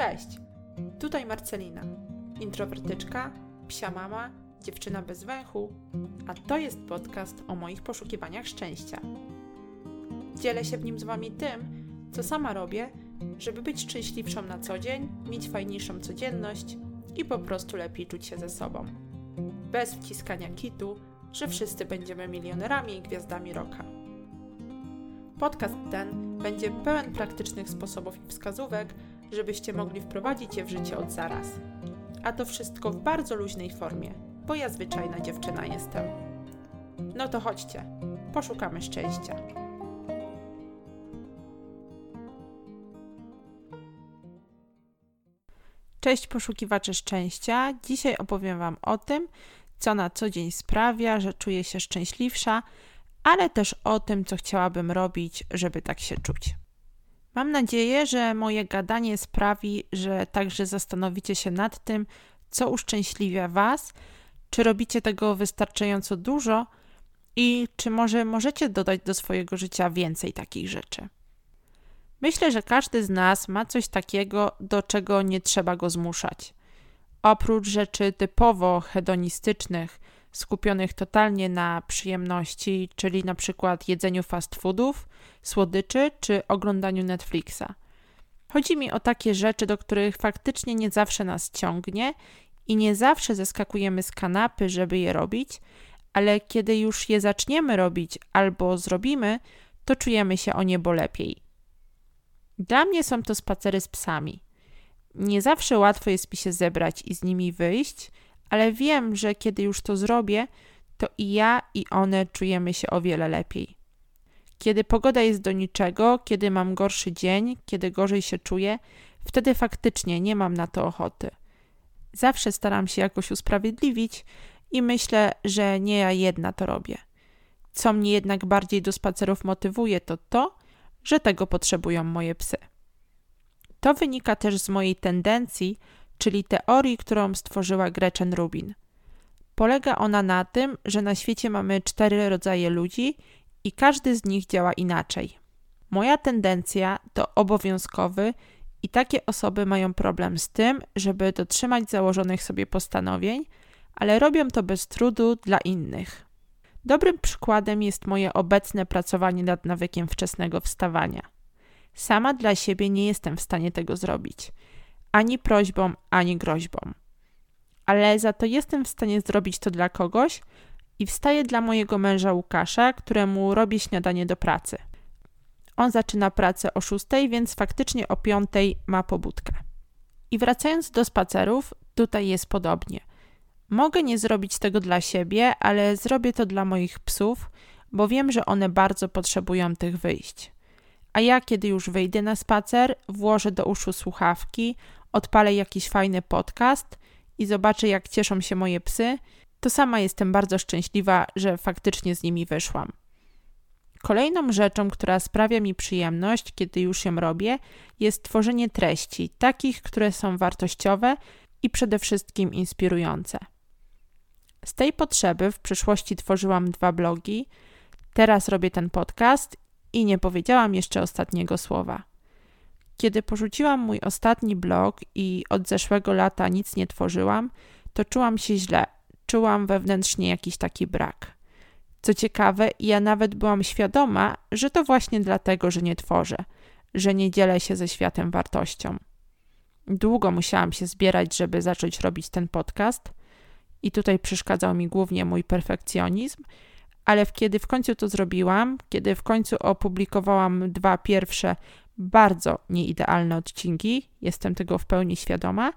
Cześć, tutaj Marcelina, introwertyczka, psia mama, dziewczyna bez węchu, a to jest podcast o moich poszukiwaniach szczęścia. Dzielę się w nim z Wami tym, co sama robię, żeby być szczęśliwszą na co dzień, mieć fajniejszą codzienność i po prostu lepiej czuć się ze sobą. Bez wciskania kitu, że wszyscy będziemy milionerami i gwiazdami roka. Podcast ten będzie pełen praktycznych sposobów i wskazówek, żebyście mogli wprowadzić je w życie od zaraz. A to wszystko w bardzo luźnej formie, bo ja zwyczajna dziewczyna jestem. No to chodźcie, poszukamy szczęścia. Cześć poszukiwacze szczęścia. Dzisiaj opowiem Wam o tym, co na co dzień sprawia, że czuję się szczęśliwsza, ale też o tym, co chciałabym robić, żeby tak się czuć. Mam nadzieję, że moje gadanie sprawi, że także zastanowicie się nad tym, co uszczęśliwia Was, czy robicie tego wystarczająco dużo i czy może możecie dodać do swojego życia więcej takich rzeczy. Myślę, że każdy z nas ma coś takiego, do czego nie trzeba go zmuszać. Oprócz rzeczy typowo hedonistycznych, skupionych totalnie na przyjemności, czyli na przykład jedzeniu fast foodów, słodyczy czy oglądaniu Netflixa. Chodzi mi o takie rzeczy, do których faktycznie nie zawsze nas ciągnie i nie zawsze zeskakujemy z kanapy, żeby je robić, ale kiedy już je zaczniemy robić albo zrobimy, to czujemy się o niebo lepiej. Dla mnie są to spacery z psami. Nie zawsze łatwo jest mi się zebrać i z nimi wyjść, ale wiem, że kiedy już to zrobię, to i ja, i one czujemy się o wiele lepiej. Kiedy pogoda jest do niczego, kiedy mam gorszy dzień, kiedy gorzej się czuję, wtedy faktycznie nie mam na to ochoty. Zawsze staram się jakoś usprawiedliwić i myślę, że nie ja jedna to robię. Co mnie jednak bardziej do spacerów motywuje, to to, że tego potrzebują moje psy. To wynika też z mojej tendencji, czyli teorii, którą stworzyła Gretchen Rubin. Polega ona na tym, że na świecie mamy cztery rodzaje ludzi i każdy z nich działa inaczej. Moja tendencja to obowiązkowy i takie osoby mają problem z tym, żeby dotrzymać założonych sobie postanowień, ale robią to bez trudu dla innych. Dobrym przykładem jest moje obecne pracowanie nad nawykiem wczesnego wstawania. Sama dla siebie nie jestem w stanie tego zrobić ani prośbą, ani groźbą. Ale za to jestem w stanie zrobić to dla kogoś i wstaję dla mojego męża Łukasza, któremu robię śniadanie do pracy. On zaczyna pracę o 6, więc faktycznie o 5 ma pobudkę. I wracając do spacerów, tutaj jest podobnie. Mogę nie zrobić tego dla siebie, ale zrobię to dla moich psów, bo wiem, że one bardzo potrzebują tych wyjść. A ja, kiedy już wyjdę na spacer, włożę do uszu słuchawki, odpalę jakiś fajny podcast i zobaczę, jak cieszą się moje psy, to sama jestem bardzo szczęśliwa, że faktycznie z nimi wyszłam. Kolejną rzeczą, która sprawia mi przyjemność, kiedy już ją robię, jest tworzenie treści, takich, które są wartościowe i przede wszystkim inspirujące. Z tej potrzeby w przyszłości tworzyłam dwa blogi, teraz robię ten podcast i nie powiedziałam jeszcze ostatniego słowa. Kiedy porzuciłam mój ostatni blog i od zeszłego lata nic nie tworzyłam, to czułam się źle, czułam wewnętrznie jakiś taki brak. Co ciekawe, ja nawet byłam świadoma, że to właśnie dlatego, że nie tworzę, że nie dzielę się ze światem wartością. Długo musiałam się zbierać, żeby zacząć robić ten podcast, i tutaj przeszkadzał mi głównie mój perfekcjonizm, ale kiedy w końcu to zrobiłam, kiedy w końcu opublikowałam dwa pierwsze bardzo nieidealne odcinki, jestem tego w pełni świadoma,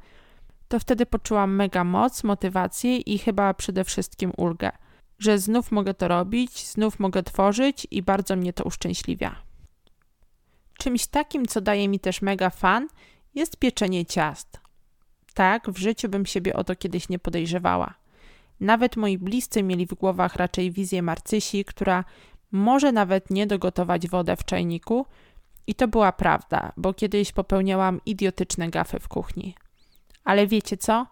to wtedy poczułam mega moc, motywację i chyba przede wszystkim ulgę, że znów mogę to robić, znów mogę tworzyć i bardzo mnie to uszczęśliwia. Czymś takim, co daje mi też mega fan, jest pieczenie ciast. Tak, w życiu bym siebie o to kiedyś nie podejrzewała. Nawet moi bliscy mieli w głowach raczej wizję Marcysi, która może nawet nie dogotować wodę w czajniku, i to była prawda, bo kiedyś popełniałam idiotyczne gafy w kuchni. Ale wiecie co?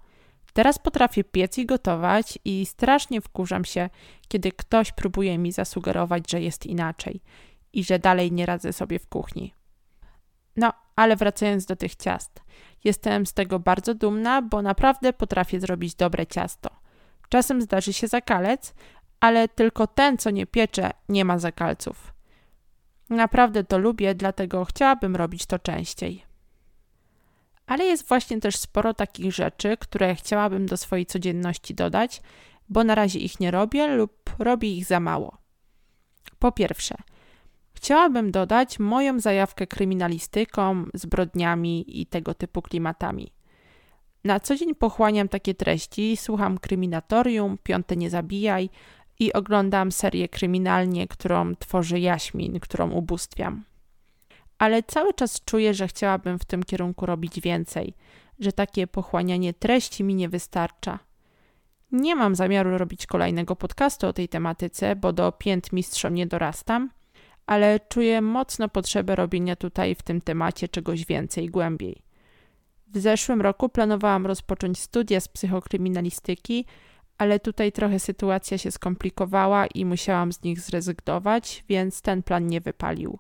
Teraz potrafię piec i gotować i strasznie wkurzam się, kiedy ktoś próbuje mi zasugerować, że jest inaczej i że dalej nie radzę sobie w kuchni. No, ale wracając do tych ciast. Jestem z tego bardzo dumna, bo naprawdę potrafię zrobić dobre ciasto. Czasem zdarzy się zakalec, ale tylko ten, co nie piecze, nie ma zakalców. Naprawdę to lubię, dlatego chciałabym robić to częściej. Ale jest właśnie też sporo takich rzeczy, które chciałabym do swojej codzienności dodać, bo na razie ich nie robię lub robię ich za mało. Po pierwsze, chciałabym dodać moją zajawkę kryminalistyką, zbrodniami i tego typu klimatami. Na co dzień pochłaniam takie treści, słucham kryminatorium, piąte nie zabijaj i oglądam serię kryminalnie, którą tworzy Jaśmin, którą ubóstwiam. Ale cały czas czuję, że chciałabym w tym kierunku robić więcej, że takie pochłanianie treści mi nie wystarcza. Nie mam zamiaru robić kolejnego podcastu o tej tematyce, bo do pięt mistrzom nie dorastam, ale czuję mocno potrzebę robienia tutaj w tym temacie czegoś więcej, głębiej. W zeszłym roku planowałam rozpocząć studia z psychokryminalistyki, ale tutaj trochę sytuacja się skomplikowała i musiałam z nich zrezygnować, więc ten plan nie wypalił.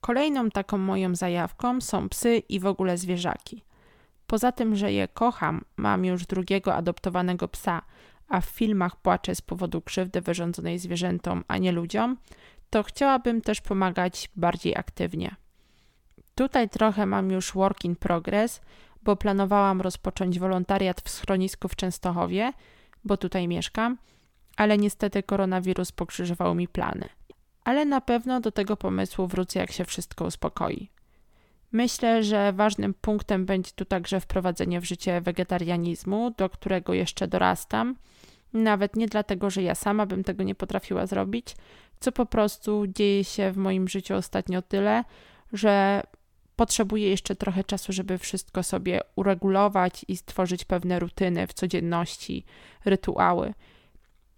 Kolejną taką moją zajawką są psy i w ogóle zwierzaki. Poza tym, że je kocham, mam już drugiego adoptowanego psa, a w filmach płaczę z powodu krzywdy wyrządzonej zwierzętom, a nie ludziom, to chciałabym też pomagać bardziej aktywnie. Tutaj trochę mam już work in progress, bo planowałam rozpocząć wolontariat w schronisku w Częstochowie, bo tutaj mieszkam, ale niestety koronawirus pokrzyżował mi plany. Ale na pewno do tego pomysłu wrócę, jak się wszystko uspokoi. Myślę, że ważnym punktem będzie tu także wprowadzenie w życie wegetarianizmu, do którego jeszcze dorastam. Nawet nie dlatego, że ja sama bym tego nie potrafiła zrobić, co po prostu dzieje się w moim życiu ostatnio tyle, że potrzebuję jeszcze trochę czasu, żeby wszystko sobie uregulować i stworzyć pewne rutyny w codzienności, rytuały.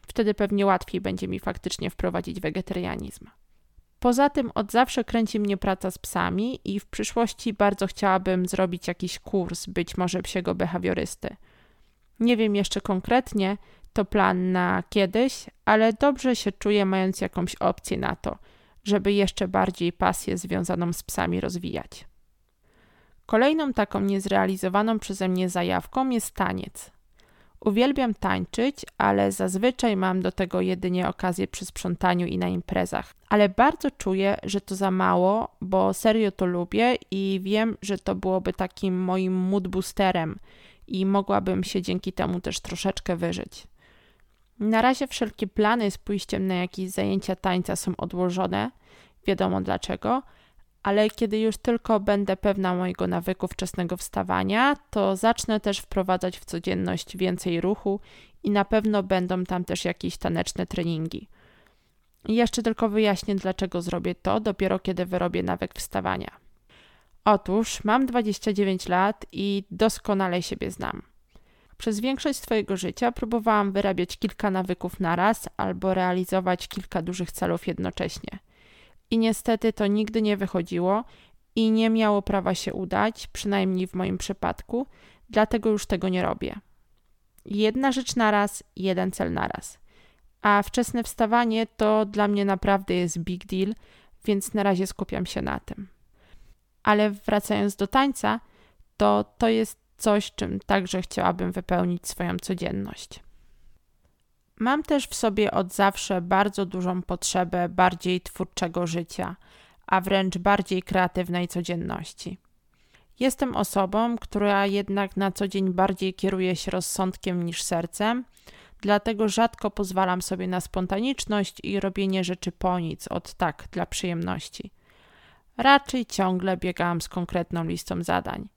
Wtedy pewnie łatwiej będzie mi faktycznie wprowadzić wegetarianizm. Poza tym od zawsze kręci mnie praca z psami i w przyszłości bardzo chciałabym zrobić jakiś kurs, być może psiego behawiorysty. Nie wiem jeszcze konkretnie, to plan na kiedyś, ale dobrze się czuję mając jakąś opcję na to, żeby jeszcze bardziej pasję związaną z psami rozwijać. Kolejną taką niezrealizowaną przeze mnie zajawką jest taniec. Uwielbiam tańczyć, ale zazwyczaj mam do tego jedynie okazję przy sprzątaniu i na imprezach. Ale bardzo czuję, że to za mało, bo serio to lubię i wiem, że to byłoby takim moim mood boosterem i mogłabym się dzięki temu też troszeczkę wyżyć. Na razie wszelkie plany z pójściem na jakieś zajęcia tańca są odłożone, wiadomo dlaczego, ale kiedy już tylko będę pewna mojego nawyku wczesnego wstawania, to zacznę też wprowadzać w codzienność więcej ruchu i na pewno będą tam też jakieś taneczne treningi. I jeszcze tylko wyjaśnię, dlaczego zrobię to dopiero kiedy wyrobię nawyk wstawania. Otóż mam 29 lat i doskonale siebie znam. Przez większość swojego życia próbowałam wyrabiać kilka nawyków naraz albo realizować kilka dużych celów jednocześnie – i niestety to nigdy nie wychodziło i nie miało prawa się udać, przynajmniej w moim przypadku, dlatego już tego nie robię. Jedna rzecz na raz, jeden cel na raz. A wczesne wstawanie to dla mnie naprawdę jest big deal, więc na razie skupiam się na tym. Ale wracając do tańca, to to jest coś, czym także chciałabym wypełnić swoją codzienność. Mam też w sobie od zawsze bardzo dużą potrzebę bardziej twórczego życia, a wręcz bardziej kreatywnej codzienności. Jestem osobą, która jednak na co dzień bardziej kieruje się rozsądkiem niż sercem, dlatego rzadko pozwalam sobie na spontaniczność i robienie rzeczy po nic, od tak, dla przyjemności. Raczej ciągle biegałam z konkretną listą zadań.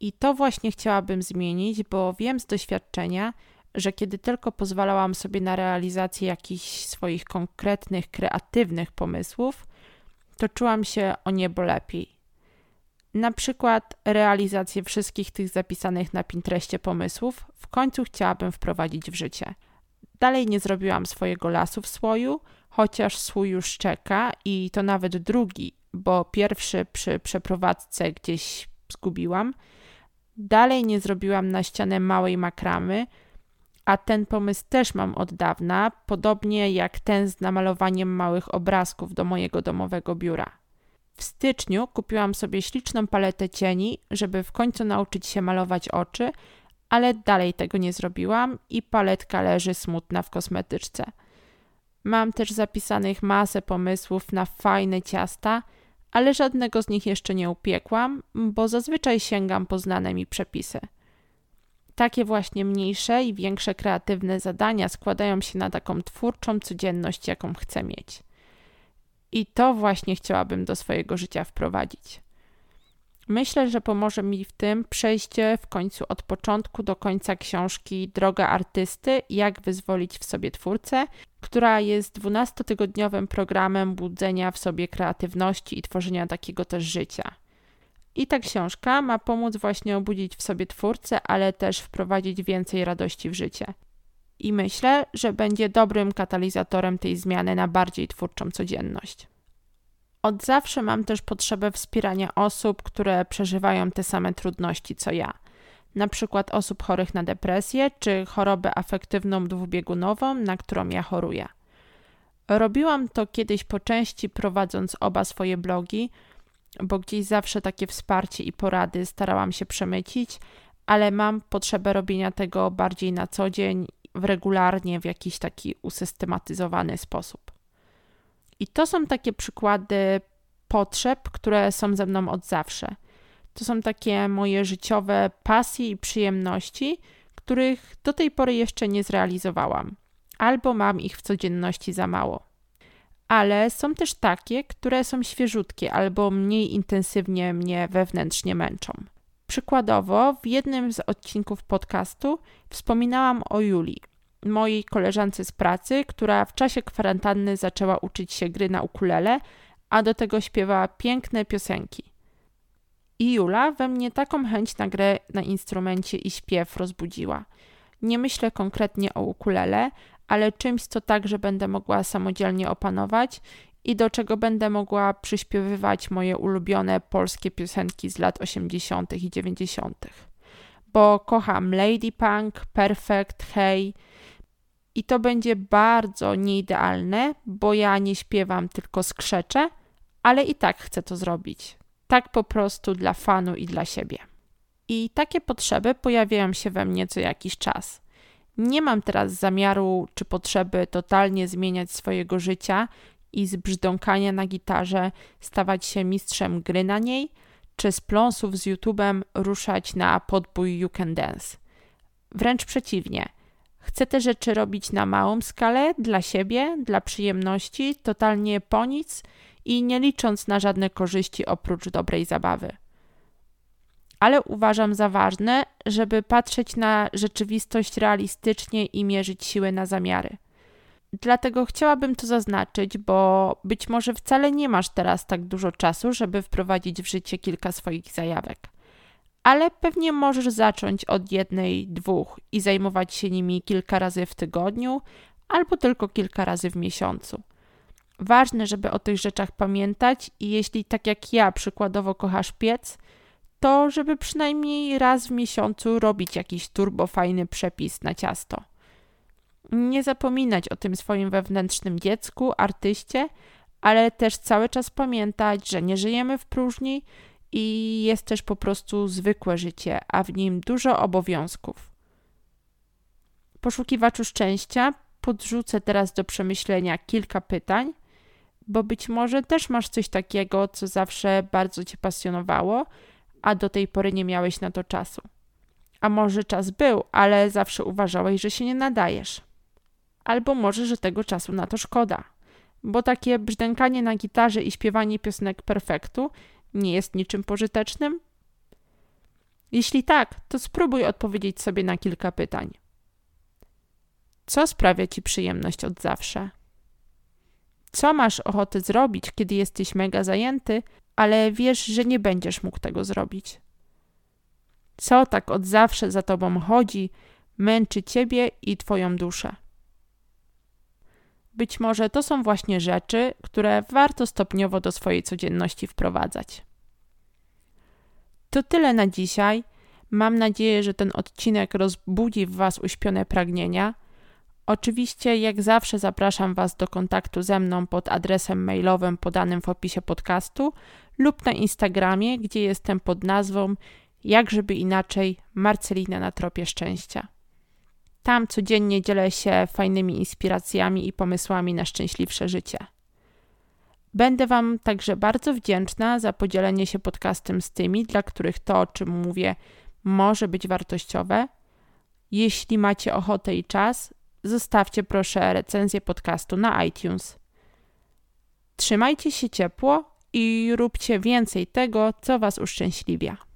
I to właśnie chciałabym zmienić, bo wiem z doświadczenia, że kiedy tylko pozwalałam sobie na realizację jakichś swoich konkretnych, kreatywnych pomysłów, to czułam się o niebo lepiej. Na przykład realizację wszystkich tych zapisanych na Pinterestie pomysłów w końcu chciałabym wprowadzić w życie. Dalej nie zrobiłam swojego lasu w słoju, chociaż słój już czeka i to nawet drugi, bo pierwszy przy przeprowadzce gdzieś zgubiłam. Dalej nie zrobiłam na ścianę małej makramy, a ten pomysł też mam od dawna, podobnie jak ten z namalowaniem małych obrazków do mojego domowego biura. W styczniu kupiłam sobie śliczną paletę cieni, żeby w końcu nauczyć się malować oczy, ale dalej tego nie zrobiłam i paletka leży smutna w kosmetyczce. Mam też zapisanych masę pomysłów na fajne ciasta, ale żadnego z nich jeszcze nie upiekłam, bo zazwyczaj sięgam po znane mi przepisy. Takie właśnie mniejsze i większe kreatywne zadania składają się na taką twórczą codzienność, jaką chcę mieć. I to właśnie chciałabym do swojego życia wprowadzić. Myślę, że pomoże mi w tym przejście w końcu od początku do końca książki Droga artysty Jak wyzwolić w sobie twórcę, która jest 12-tygodniowym programem budzenia w sobie kreatywności i tworzenia takiego też życia. I ta książka ma pomóc właśnie obudzić w sobie twórcę, ale też wprowadzić więcej radości w życie. I myślę, że będzie dobrym katalizatorem tej zmiany na bardziej twórczą codzienność. Od zawsze mam też potrzebę wspierania osób, które przeżywają te same trudności co ja. Na przykład osób chorych na depresję czy chorobę afektywną dwubiegunową, na którą ja choruję. Robiłam to kiedyś po części prowadząc oba swoje blogi, bo gdzieś zawsze takie wsparcie i porady starałam się przemycić, ale mam potrzebę robienia tego bardziej na co dzień, regularnie, w jakiś taki usystematyzowany sposób. I to są takie przykłady potrzeb, które są ze mną od zawsze. To są takie moje życiowe pasje i przyjemności, których do tej pory jeszcze nie zrealizowałam, albo mam ich w codzienności za mało. Ale są też takie, które są świeżutkie albo mniej intensywnie mnie wewnętrznie męczą. Przykładowo, w jednym z odcinków podcastu wspominałam o Julii, mojej koleżance z pracy, która w czasie kwarantanny zaczęła uczyć się gry na ukulele, a do tego śpiewała piękne piosenki. I Jula we mnie taką chęć na grę na instrumencie i śpiew rozbudziła. Nie myślę konkretnie o ukulele, ale czymś, co także będę mogła samodzielnie opanować i do czego będę mogła przyśpiewywać moje ulubione polskie piosenki z lat 80. i 90. Bo kocham Lady Punk, Perfect, Hey, i to będzie bardzo nieidealne, bo ja nie śpiewam, tylko skrzeczę, ale i tak chcę to zrobić. Tak po prostu dla fanu i dla siebie. I takie potrzeby pojawiają się we mnie co jakiś czas. Nie mam teraz zamiaru czy potrzeby totalnie zmieniać swojego życia i z brzdąkania na gitarze stawać się mistrzem gry na niej, czy z pląsów z YouTube'em ruszać na podbój You Can Dance. Wręcz przeciwnie – Chcę te rzeczy robić na małą skalę, dla siebie, dla przyjemności, totalnie po nic i nie licząc na żadne korzyści oprócz dobrej zabawy. Ale uważam za ważne, żeby patrzeć na rzeczywistość realistycznie i mierzyć siły na zamiary. Dlatego chciałabym to zaznaczyć, bo być może wcale nie masz teraz tak dużo czasu, żeby wprowadzić w życie kilka swoich zajawek ale pewnie możesz zacząć od jednej, dwóch i zajmować się nimi kilka razy w tygodniu albo tylko kilka razy w miesiącu. Ważne, żeby o tych rzeczach pamiętać i jeśli tak jak ja przykładowo kochasz piec, to żeby przynajmniej raz w miesiącu robić jakiś turbofajny przepis na ciasto. Nie zapominać o tym swoim wewnętrznym dziecku, artyście, ale też cały czas pamiętać, że nie żyjemy w próżni, i jest też po prostu zwykłe życie, a w nim dużo obowiązków. Poszukiwaczu szczęścia podrzucę teraz do przemyślenia kilka pytań, bo być może też masz coś takiego, co zawsze bardzo cię pasjonowało, a do tej pory nie miałeś na to czasu. A może czas był, ale zawsze uważałeś, że się nie nadajesz. Albo może, że tego czasu na to szkoda, bo takie brzdękanie na gitarze i śpiewanie piosenek perfektu nie jest niczym pożytecznym? Jeśli tak, to spróbuj odpowiedzieć sobie na kilka pytań. Co sprawia ci przyjemność od zawsze? Co masz ochotę zrobić, kiedy jesteś mega zajęty, ale wiesz, że nie będziesz mógł tego zrobić? Co tak od zawsze za tobą chodzi, męczy ciebie i twoją duszę? Być może to są właśnie rzeczy, które warto stopniowo do swojej codzienności wprowadzać. To tyle na dzisiaj. Mam nadzieję, że ten odcinek rozbudzi w Was uśpione pragnienia. Oczywiście, jak zawsze, zapraszam Was do kontaktu ze mną pod adresem mailowym podanym w opisie podcastu lub na Instagramie, gdzie jestem pod nazwą Jak żeby inaczej Marcelina na tropie szczęścia. Tam codziennie dzielę się fajnymi inspiracjami i pomysłami na szczęśliwsze życie. Będę Wam także bardzo wdzięczna za podzielenie się podcastem z tymi, dla których to, o czym mówię, może być wartościowe. Jeśli macie ochotę i czas, zostawcie proszę recenzję podcastu na iTunes. Trzymajcie się ciepło i róbcie więcej tego, co Was uszczęśliwia.